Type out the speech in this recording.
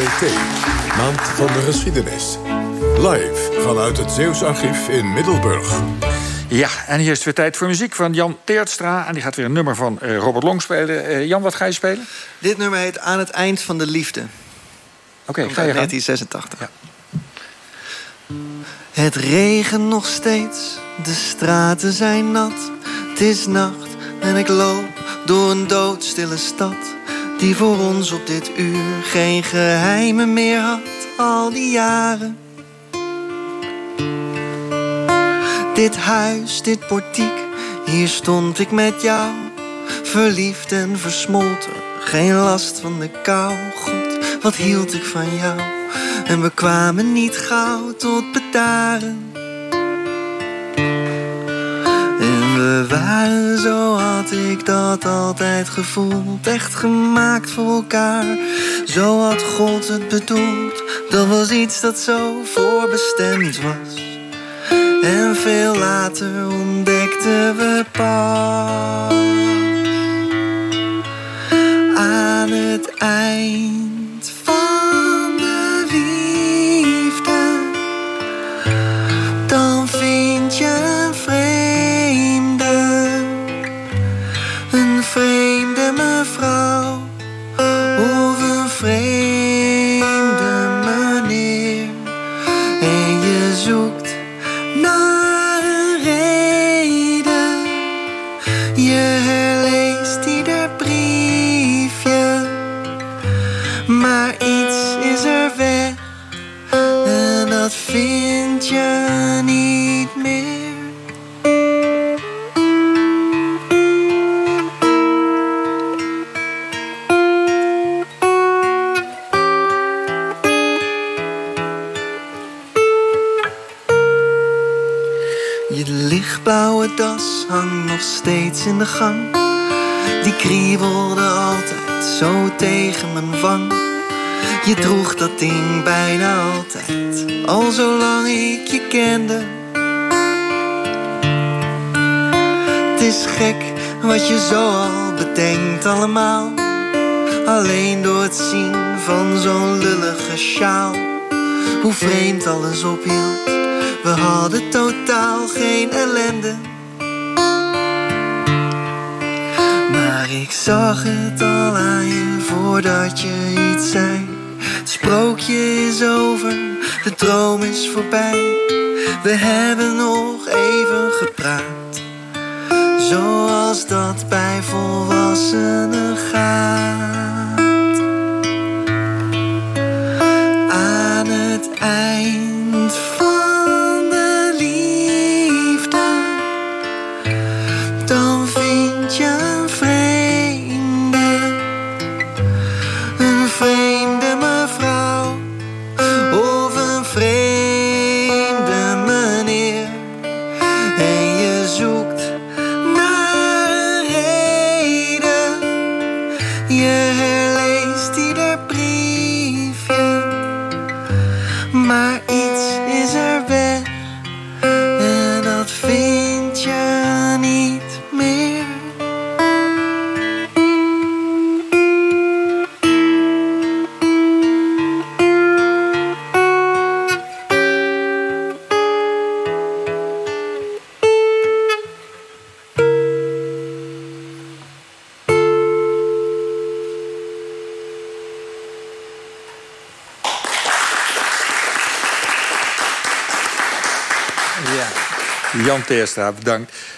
MVT, Maand van de Geschiedenis. Live vanuit het Zeeuws Archief in Middelburg. Ja, en hier is het weer tijd voor muziek van Jan Teertstra. En die gaat weer een nummer van uh, Robert Long spelen. Uh, Jan, wat ga je spelen? Dit nummer heet Aan het eind van de liefde. Oké, okay, ga je 1986. Ja. Het regent nog steeds, de straten zijn nat. Het is nacht en ik loop door een doodstille stad. Die voor ons op dit uur geen geheimen meer had, al die jaren. Dit huis, dit portiek, hier stond ik met jou. Verliefd en versmolten, geen last van de kou. God, wat hield ik van jou. En we kwamen niet gauw tot bedaren. Waren, zo had ik dat altijd gevoeld, echt gemaakt voor elkaar. Zo had God het bedoeld, dat was iets dat zo voorbestemd was. En veel later ontdekten we pas aan het eind Je herleest ieder briefje, maar iets is er weg. En dat vind je niet Je lichtblauwe das hangt nog steeds in de gang. Die kriebelde altijd zo tegen mijn wang. Je droeg dat ding bijna altijd, al zolang ik je kende. Het is gek wat je zo al bedenkt allemaal. Alleen door het zien van zo'n lullige sjaal. Hoe vreemd alles ophield. We hadden totaal geen ellende. Maar ik zag het al aan je voordat je iets zei. Het sprookje is over, de droom is voorbij. We hebben nog even gepraat. Zoals dat bij volwassenen gaat. Ja. Jan Teerstra, bedankt.